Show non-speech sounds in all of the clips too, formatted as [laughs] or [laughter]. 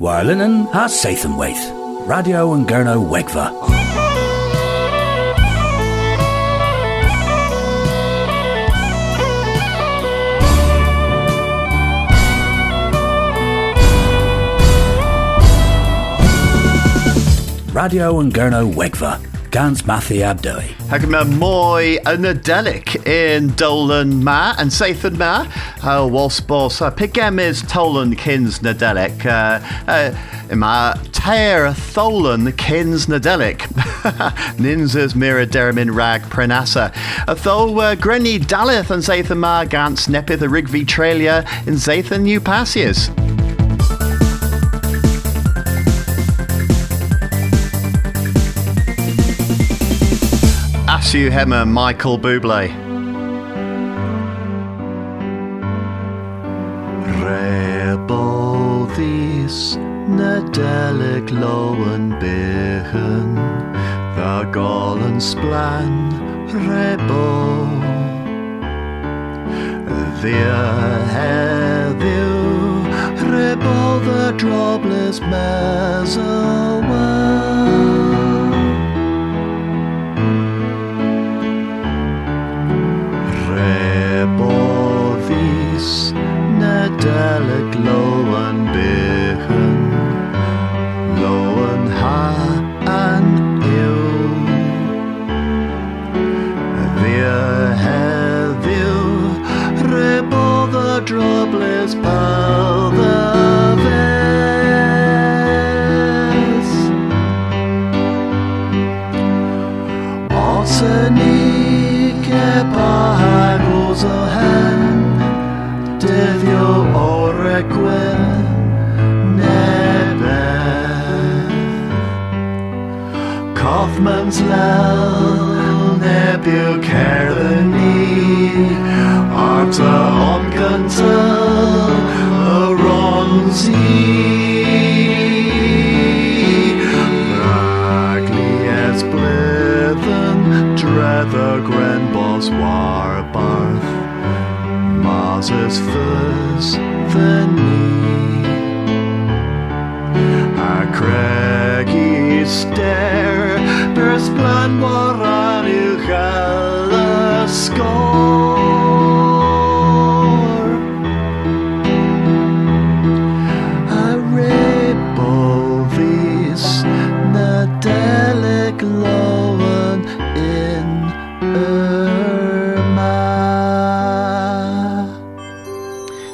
Warlinen ha Sathanwaith. Radio and Gurno Wegva. Radio and Gurno Wegva. Gans Mathi Abdoi. Hag yma mwy yn in Dolan ma and Sathan ma. Wals bos uh, pigemis Tolan kins na delic. Uh, yma teir Tholan kins na delic. [laughs] Ninzas mira dermin rag prenasa. A tho uh, Grenny Dalith and Zathan ma gans nepith rigvi trelia in Zathan New Passius. Asu Hema Michael Bublé. Nadelig lowen bichen The golen splan Rebo Thea heddiw Rebo the drobless mesowa Nadelig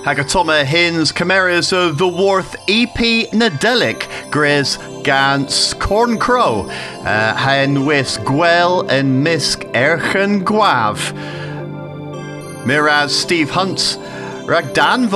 Hag a Toma Hins Chimeras of the Worth EP Nadelic Gris Gans Corn Crow. Uh, Hen Wis and Misk Erchen Gwav Miraz Steve Hunt Rag Dan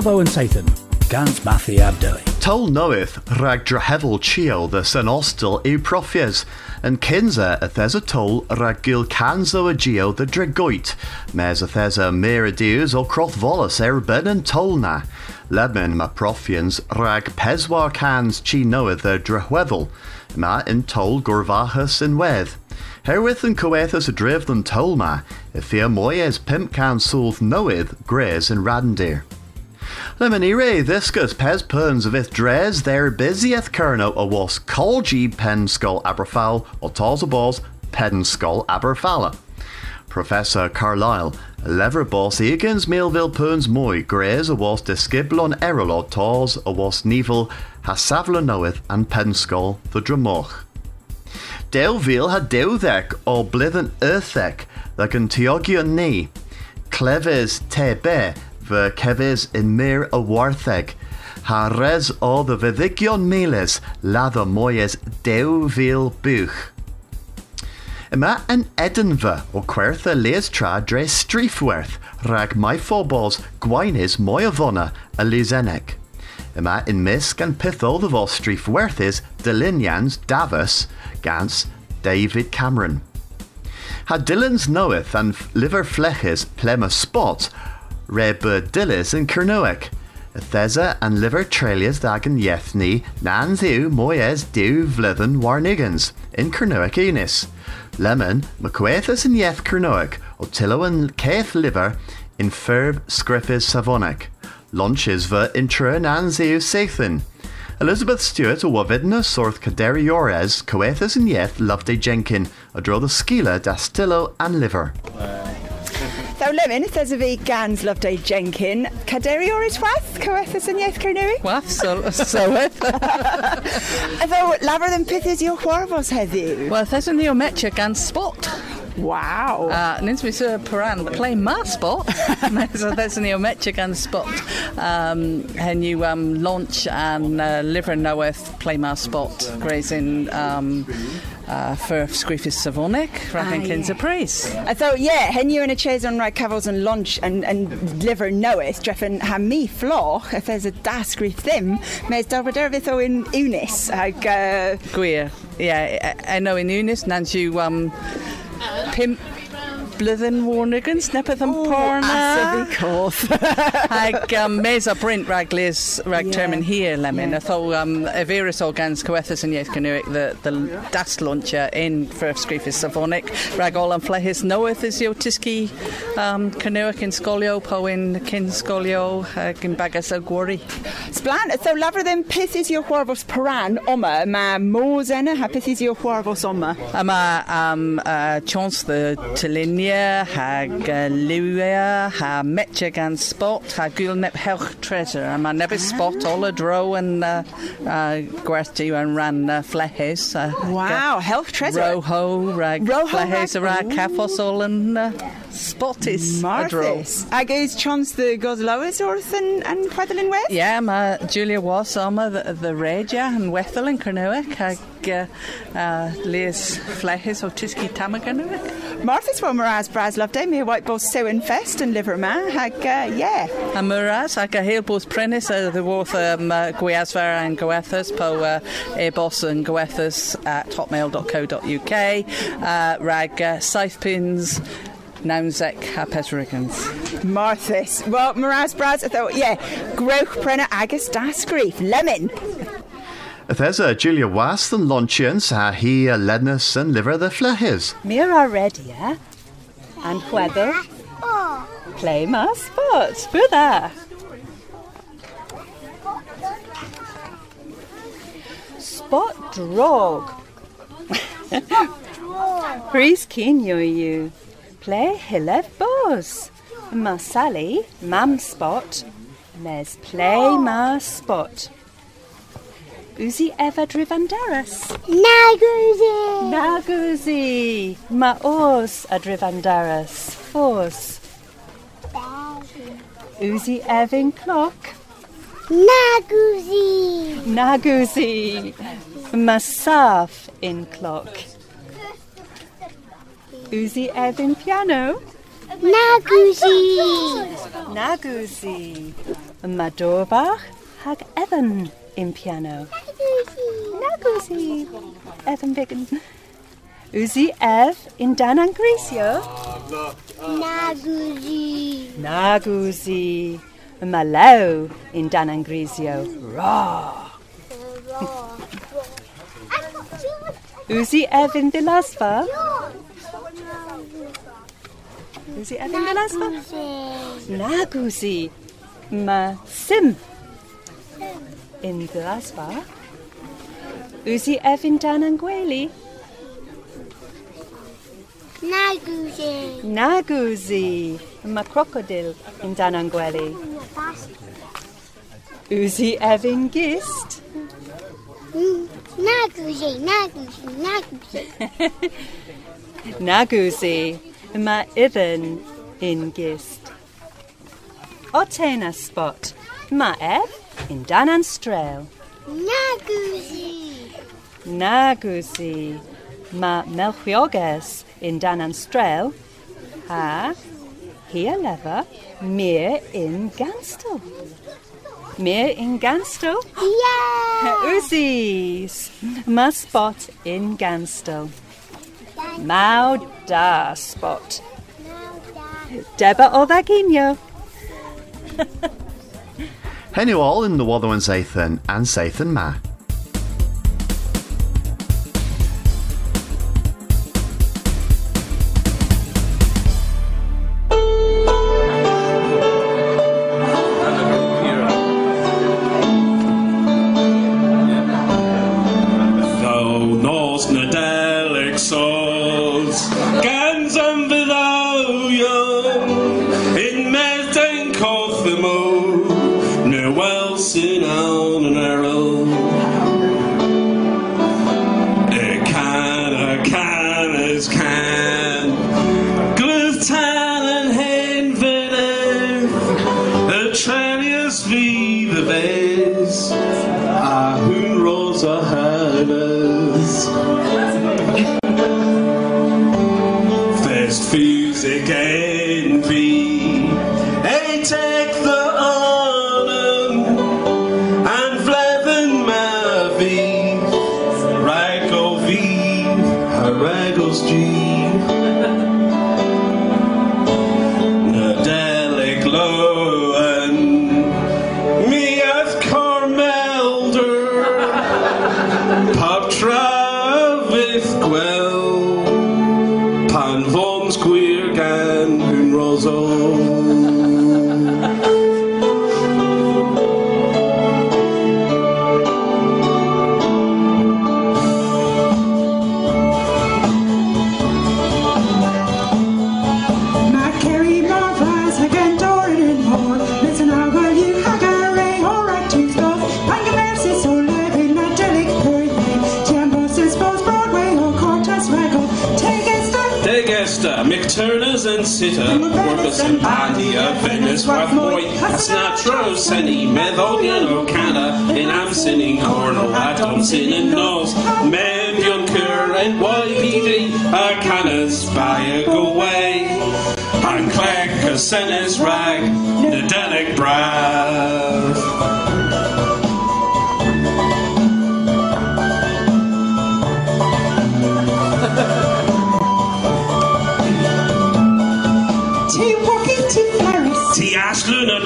Watho and Sathan, Gans Mathi Abdeli. Tol knoweth rag drahevel chio the sen ostel e profies, and kinza a thesa tol rag gil canzo a geo the dragoit, mes a thesa merideus o croth volus er ben and tolna. Lemon ma profians rag peswar cans chi knoweth the drahwevel, ma in tol gorvahus in weth. Herewith and coethus a driv than tolma, if fear moyes pimp can solve knoweth grays and radendeer. Lemonire viscus pez, perns of ith dres there busieth kerno a was colgi pen skull aberfal or tals balls pen skull aberfala. Professor Carlyle, lever boss egans Melville perns moi grays a was disciblon erolod tals a was nevel hasavla knoweth and pen skull the dramoch. Delville had dewthek or blithen earthek like an teogion ni. Cleves te Uh, ver keves in mir a wartheg. Ha res o the vedicion miles lather moyes dewville buch. Yma yn Edinfa o Quertha lees tra dre Streifwerth rag mai phobos gwainis mwy o fona a Liseneg. Yma yn pithol the fos Streifwerth is Dylinians Davos gans David Cameron. Ha Dylans knoweth and liver fleches plema spot Reba Dillis in Kernoek. Thesa and liver trelias dagan yethni nan ddiw moyes diw vlyddyn warnigans in Kernoek enis. Lemon, McQuaithus in yeth Kernoek, o tilo and caith liver in ferb scriffis savonic. Launches ver intra nan ddiw seithin. Elizabeth Stewart o wafidna sorth Caderi Ores, Coethus and Yeth Loveday Jenkin, a draw the skila dastillo and liver. Lemon, there's a fi gans Loveday Jenkin. Caderi o'r wath, Cywethus yn iaith Cernywig? Waff, so, sylwedd. Thaw lafer yn pythys i'w chwarfos heddiw? Wel, thesyn ni o metio gan spot. Wow. Uh, Nins mi sy'n paran, play ma spot. [laughs] [laughs] so thesyn ni o metio gan spot. Um, hen yw um, launch and uh, liver noweth play ma spot. Grazing um, uh, for Scriffis Savonic, Raffin Ah. Priest. I thought, yeah, hen you in a chase on right cavils and lunch and, and liver knoweth, dreffen ha me floch, if there's a dasgrif ddim, mes dalfaderfith o in unis, ag, uh, Gwir. Yeah, I, I know in Unis, nans yw um, pimp blwyddyn warnigans, nepeth yn porna. Ag um, mes a brint rag rag Yeah. term in here lemon. Yeah. Yeah. Tho um, organs coethus and yeth canoic the the das launcher in first. Rag all and flehis knoweth is yo tiski um, canoic in scolio po in kin scolio ag in bagas gwori. Sblan, so ddim i'w chwarfos paran oma, ma mos enna ha i'w chwarfos oma. Ama um, uh, chance the Hag uh, ha metja gan spot, ha nep helch treasure. Ama nebis spot all a dro and uh, uh, gwerthu and ran uh, flehes. Uh, Wow, health treasure. Roho, rag Roho, flehes, rag- rag all and uh, spot is a dro. Marthys. Ag chons the gosloas wrth yn, yn chwedlyn weth? Yeah, ma Julia was ama the, the Regia and Wethel in Kernowick ag uh, uh, Liz Flehes o Tiski Tamaganwick. Marthys wel Maraz Braz Loveday, mi white bos Sewen Fest yn liver ma, ag, uh, yeah. A Muras ag a hail bos prenis a the worth um, uh, Gweasfer and Goethas po uh, e-bos and Goethas at hotmail.co.uk uh, rag uh, saith pins Naumsec a Pesrigans. Marthys. Well, Maraz Braz, I thought, yeah, Groch Brenna Agus Das Grief, Lemon. There's a Julia Was and Launchians, ha he a Lednus and liver the flehis. Mira redia and whether play my spot. Brother. Spot drog. Chris Kinyo you. Play Hilev Boss. Masali, Mam Spot. mes play my spot. Uzi Eva Drivandaras. Naguzi! Naguzi, Maos Adrivandaras, Fos, Uzi Evin Clock, Naguzi! Naguzi, Masaf in Clock, Uzi Evin Piano, Nagusi. Nagusi. Madorvach hag Evan in piano. Nagusi. Evan Biggin. Uzi Ev in Dan Angrisio. Nagusi. Nagusi. Malau in Dan Angrisio. Raw. [laughs] Uzi Ev in Vilaspa. Uzi Ev in Vilaspa. Nagusi. Ma Sim in Vilaspa. Uzi Ev in Dan Angweli. Nagusi. Nagusi. Ma Crocodile in Dan Angweli. Uzi Ev in Gist. Nagusi. Nagusi. Nagusi. Nagusi. [laughs] Ma Ivan in Gist. Otena Spot. Ma Ev in Dan Anstrail. Nagusi. Nagusi. Ma Melchioges in Dan Anstrail. Ha. Hier lever. Meer in Ganstel. Meer in Ganstel. Yeah. [laughs] Uzis. Ma Spot in Ganstel. Mau da Spot. Deba o Vaginio. Henny all in the Wather and Sathan and Sathan Ma. Music envy. Hey, McTurners and Sitter, Workers and Pandia, Venice, Rathmoy, Snatro, Senny, Methodian, in Amsinin, Cornell, Adamsin, and Nos, Membion, Kerr, and YPD, Arcanas, Spire, go away. And Clegg, Casenes, Rag, Nadelic, Brav.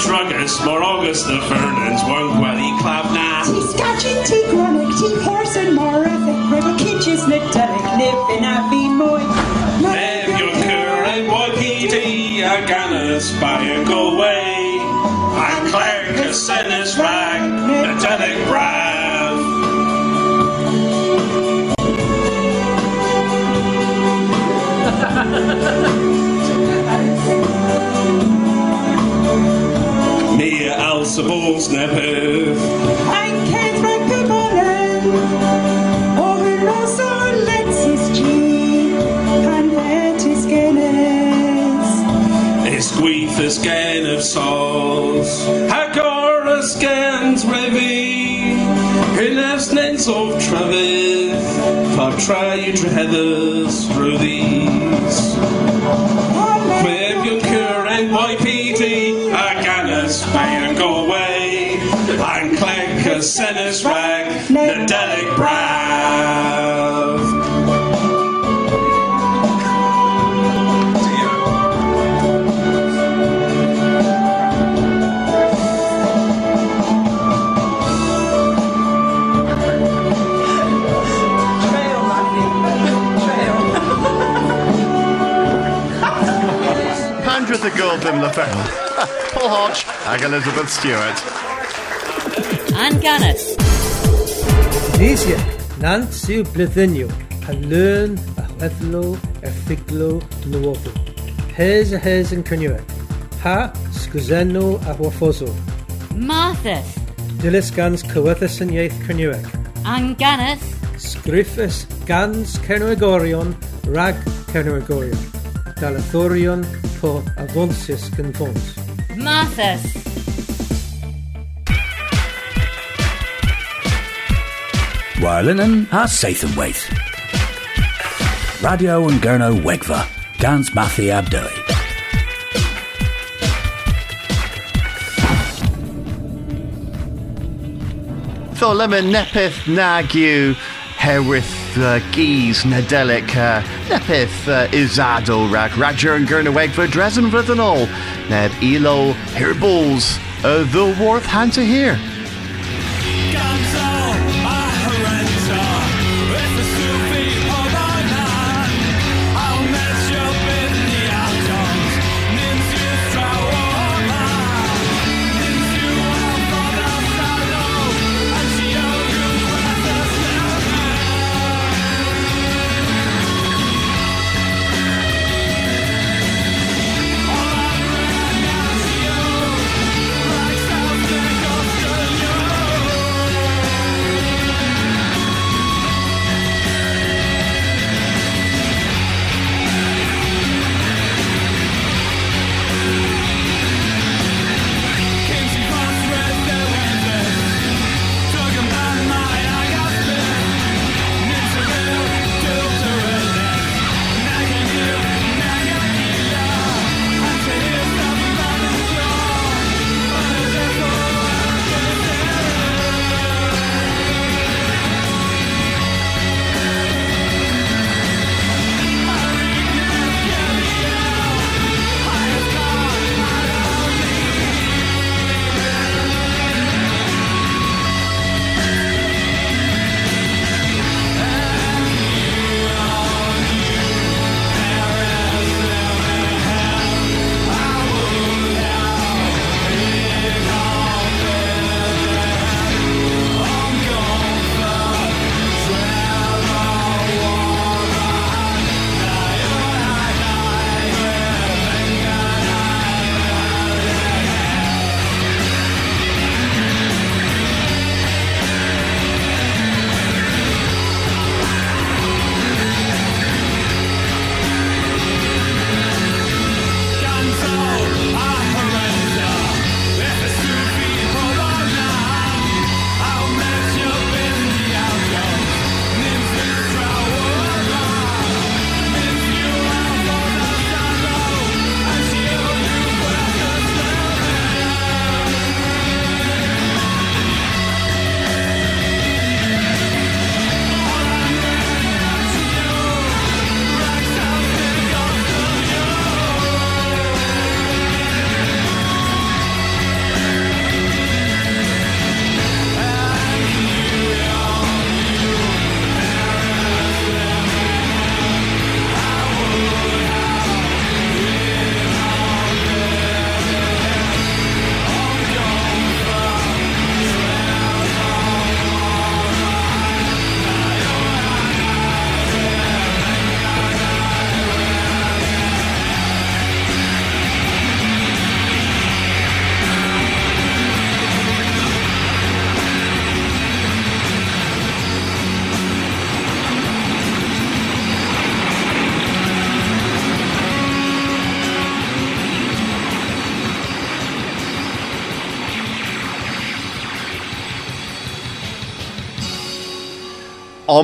Ashluna, Druggers, more August, the Fernands, one Gwelly, Clavna. Tea scotching, tea chronic, tea horse and more ethic. Rebel kitchens, Nadelic, live in Abbey Moy. Lev Yunker and Wagiti are gonna spy go away. I'm Claire Cassenis Rag, Nadelic Brav. Elsa Bulls Nepev. I can't recommend. Oh, we lost all Alexis G. And Lettis Guinness. Esquifus gan of souls, Hagora scans revi, Hynafs nens of Travith, Patra you heathers through these. Pandra the Goldham Paul Hodge ag Elizabeth Stewart. And Ann Gannis. Níisiach nant siú blithiniu a learn a chwethlo ar figlo nuofu. Hes a hes yn cynnuach. Ha sgwzenno a hwrffoso. Marthas. Dilys gans cywythus yn ieith cynnuach. Ann Gannis. Sgriffus gans Cernwegorion rag Cernwegorion. Dalathorion po avonsis gan fons. Marthas. Wirelinen a Sathan Waith. Radio and Gurno Wegva. Gans Mathi Abdoi. Tho lemon nepith nagu herwydd uh, gys nadelic uh, nepith uh, izado rag Roger and Gurna for Dresden ôl neb ilo hirballs uh, the worth hand to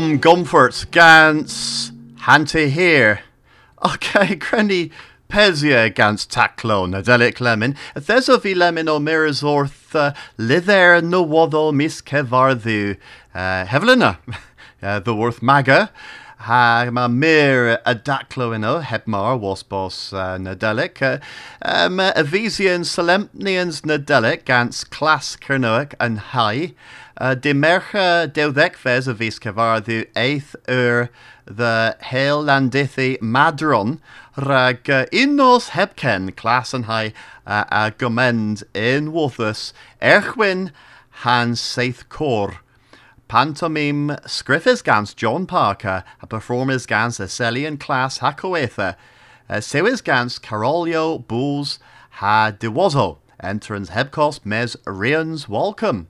hear. Om Gans Hante here. Okay, [laughs] Granny Pesia gans taclo Nadelic lemon, there's of lemon o mirrors orth uh, lither no waddo mis kevarthu. Uh, Hevelina, [laughs] uh, the worth maga. Ha ma mir a daclo ino hebmar was boss uh, Nadelic. Uh, um, Avesian Solemnians Nadelic gans class Kernoic and high. Uh, de mercha deudec ves a vis kevarthu eighth ur the hail landithi madron rag uh, innos hebken class and high uh, a gomend in Wothus erchwin han seith cor. Pantomime scriffis gans John Parker, a performers gans a Celian class hacoetha, uh, sewis gans Carolio Bulls ha dewazo, entrance hebcos mes rians welcome.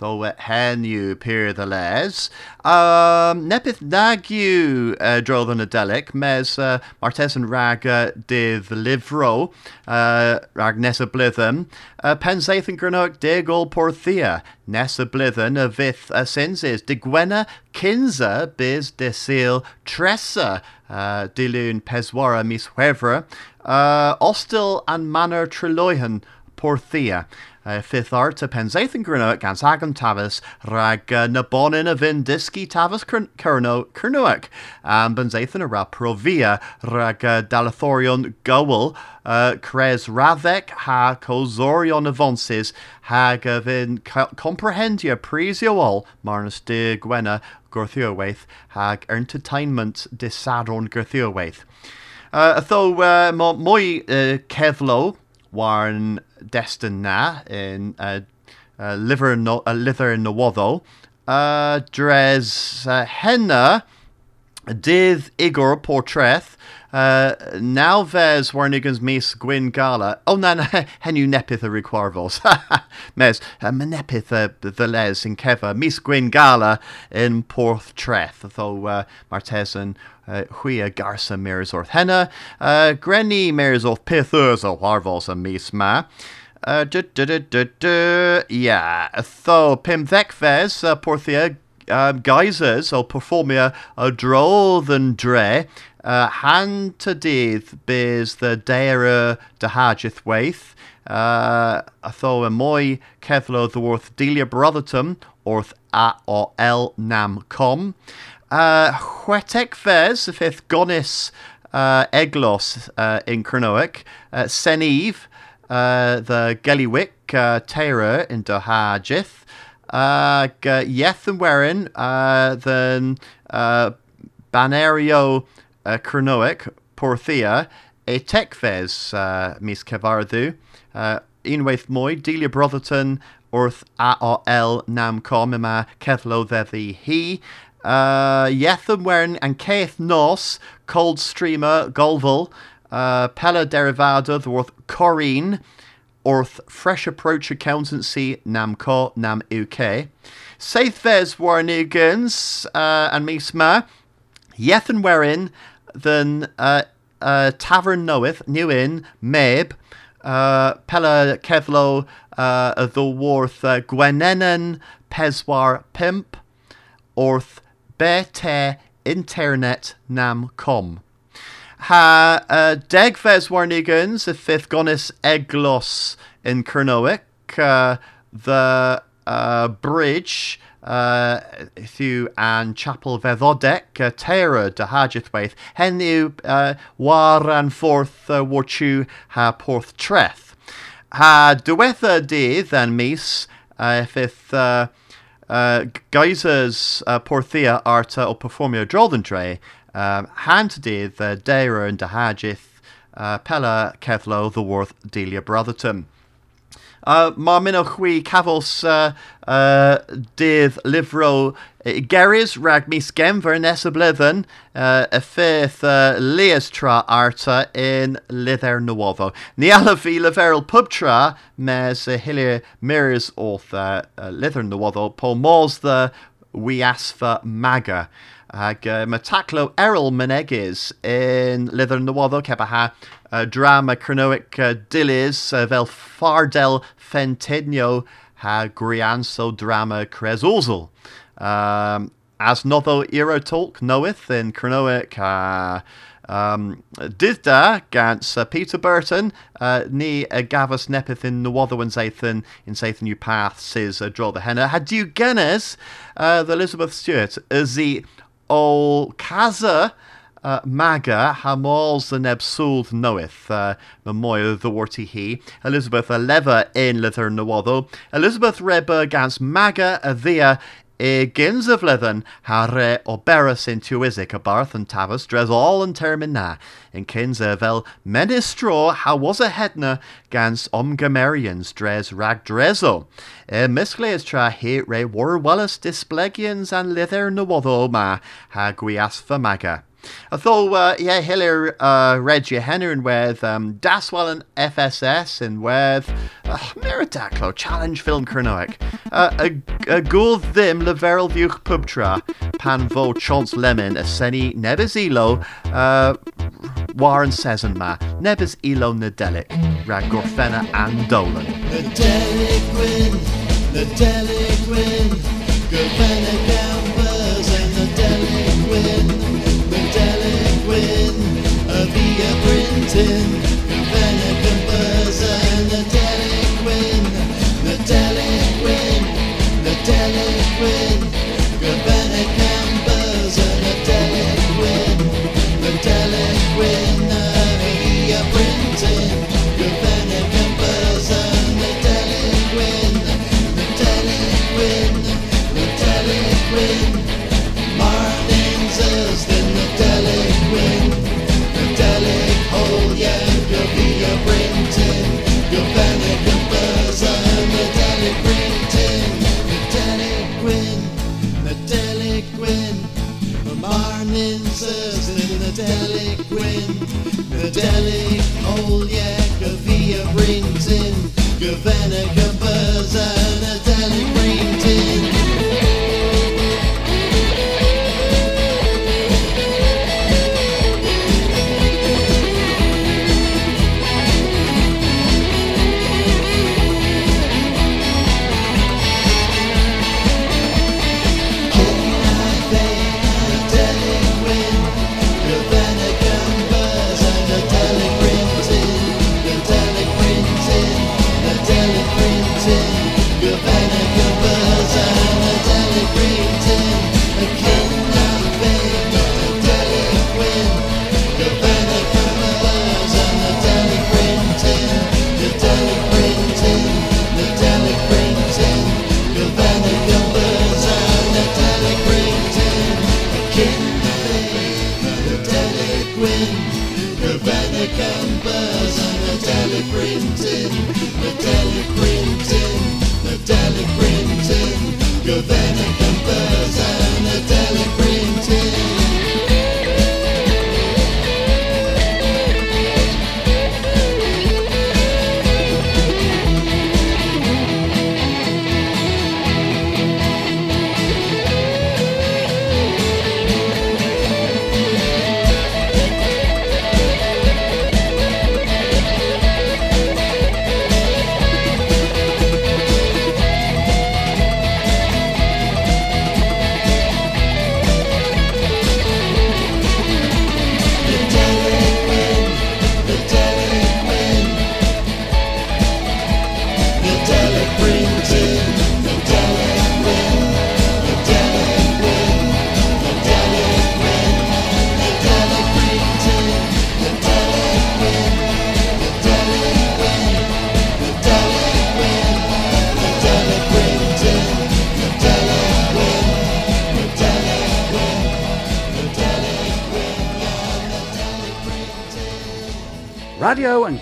Though it hen you peer the les. Um, nepith nagu uh, dro the nadelic, mes uh, martes and rag uh, div livro, uh, rag nessa blithen, uh, pensaith and granok digol porthia, nessa blithen a vith uh, senses, digwena kinza biz desil tressa, uh, dilun peswara mis huevra, uh, ostil and manor triloihan porthia. Uh, fifth art a pensaith yn gryno gans agam tafas rag uh, na bonin a fin disgi tafas cyrno cyrnoac am bensaith yn ra provia rag uh, dalathorion gywel uh, cres raddec ha cosorion avonsis hag a fin comprehendia prisio marnus de gwena gwrthiowaith hag entertainment disadron gwrthiowaith. Uh, though uh, mwy uh, ceflo warn destin na in uh, uh, liver no, uh, lither in Nawoddo. Uh, dres uh, henna dydd Igor portreth uh, now ves warnigans mis gwyn gala. Oh, na, na, [laughs] henw nepith y requarvos. [laughs] Mes, uh, menepith the les in kefa. Mis gwyn gala in porth treth. Though uh, martesan uh, huia garsa mirs orth henna. Uh, grenny mirs orth pithers o harvos a mis ma. Uh, yeah, tho pim ddecfes uh, porthia um, geysers o perfformia a drodd yn dre uh, han to dydd bys the deira de hajith waith uh, a tho y mwy ceflo ddwrth Delia Brotherton wrth a o l nam com uh, y ffith gonis uh, eglos uh, in Cernoic uh, Seneve uh, the Gellywick uh, in Dohajith, uh, Yeth and Werin, uh, then uh, Banario uh, Cernoic, Porthia, e Tekves, uh, Mis Kevardu, uh, Unwaith Moy, Delia Brotherton, Orth AOL Namcom, Ima Kevlo He, uh, Yetham Werin and Keith Nos, Coldstreamer, Golval, uh, Pella Derivada, the worth Corrine, Orth Fresh Approach Accountancy, Namco, Nam UK. Saithves Warnigans, uh, and Misma, Yethan Werin, then uh, uh, Tavern Knoweth, New Inn, Meb, uh, Pella Kevlo, uh, the Worth uh, Gwenenan, Peswar Pimp, Orth Bete Internet Nam Com. Ha uh, degfes warnigans y fifth gonis eglos in Cernoic, uh, the uh, bridge uh, through and chapel vedodec uh, tera de hajithwaith henu uh, war and forth uh, warchu ha porth treth. Ha diwetha dydd and mis uh, fifth uh, uh, geysers uh, porthia arta o performio droddendre um, hand dydd uh, and Dahajith, uh, Pella Kevlo, the Worth Delia Brotherton. Uh, Má min chwi cafos uh, uh, geris rag mis gemver nes y blydden uh, y ffith uh, lias tra arta in lither nywoddo. Ni ala fi leferol pub tra mes hilir mirs oth uh, lither nywoddo po mos the wiasfa maga. Ag uh, Errol Menegis in lither Nywoddo ceba ha uh, drama Cernoic uh, Dilys uh, fel Fardel Fentednio ha Grianso drama Cresozl. Um, as notho Euro Talk knoweth in Cernoic uh, Um, Didda gans uh, Peter Burton uh, ni uh, gafas nepeth in Nwoddo yn Zathan in Zathan you path says uh, draw the henna. Had you genes uh, the Elizabeth Stewart is the ol casa uh, maga ha mols the neb sŵld knoweth uh, my moy the warty he Elizabeth a lever in lither Nwoddo Elizabeth reba gans maga a thea E gins of leathen ha re o beras in tuisic a barth dres all and termin na in kins e vel menistro was a hedna gans omgamerians dres rag drezo e misgles tra he re war wallis displegians and lither nawoddo ma ha guias maga. Although, uh, yeah, Hiller uh, read you and with um, Daswell and FSS and with uh, Miradaclo Challenge Film Kernoic. Uh, a, a gul them le veril vuch pubtra pan vo chance lemon a seni nebes elo uh, Warren Sezen ma nebes elo nadelic rag gorfena and dolan. Nadelic win, Nadelic win, Gorfena printing,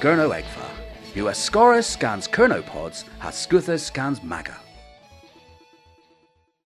Gurno Egfa. US Scorus scans Kernopods, has Scuthus scans Maga.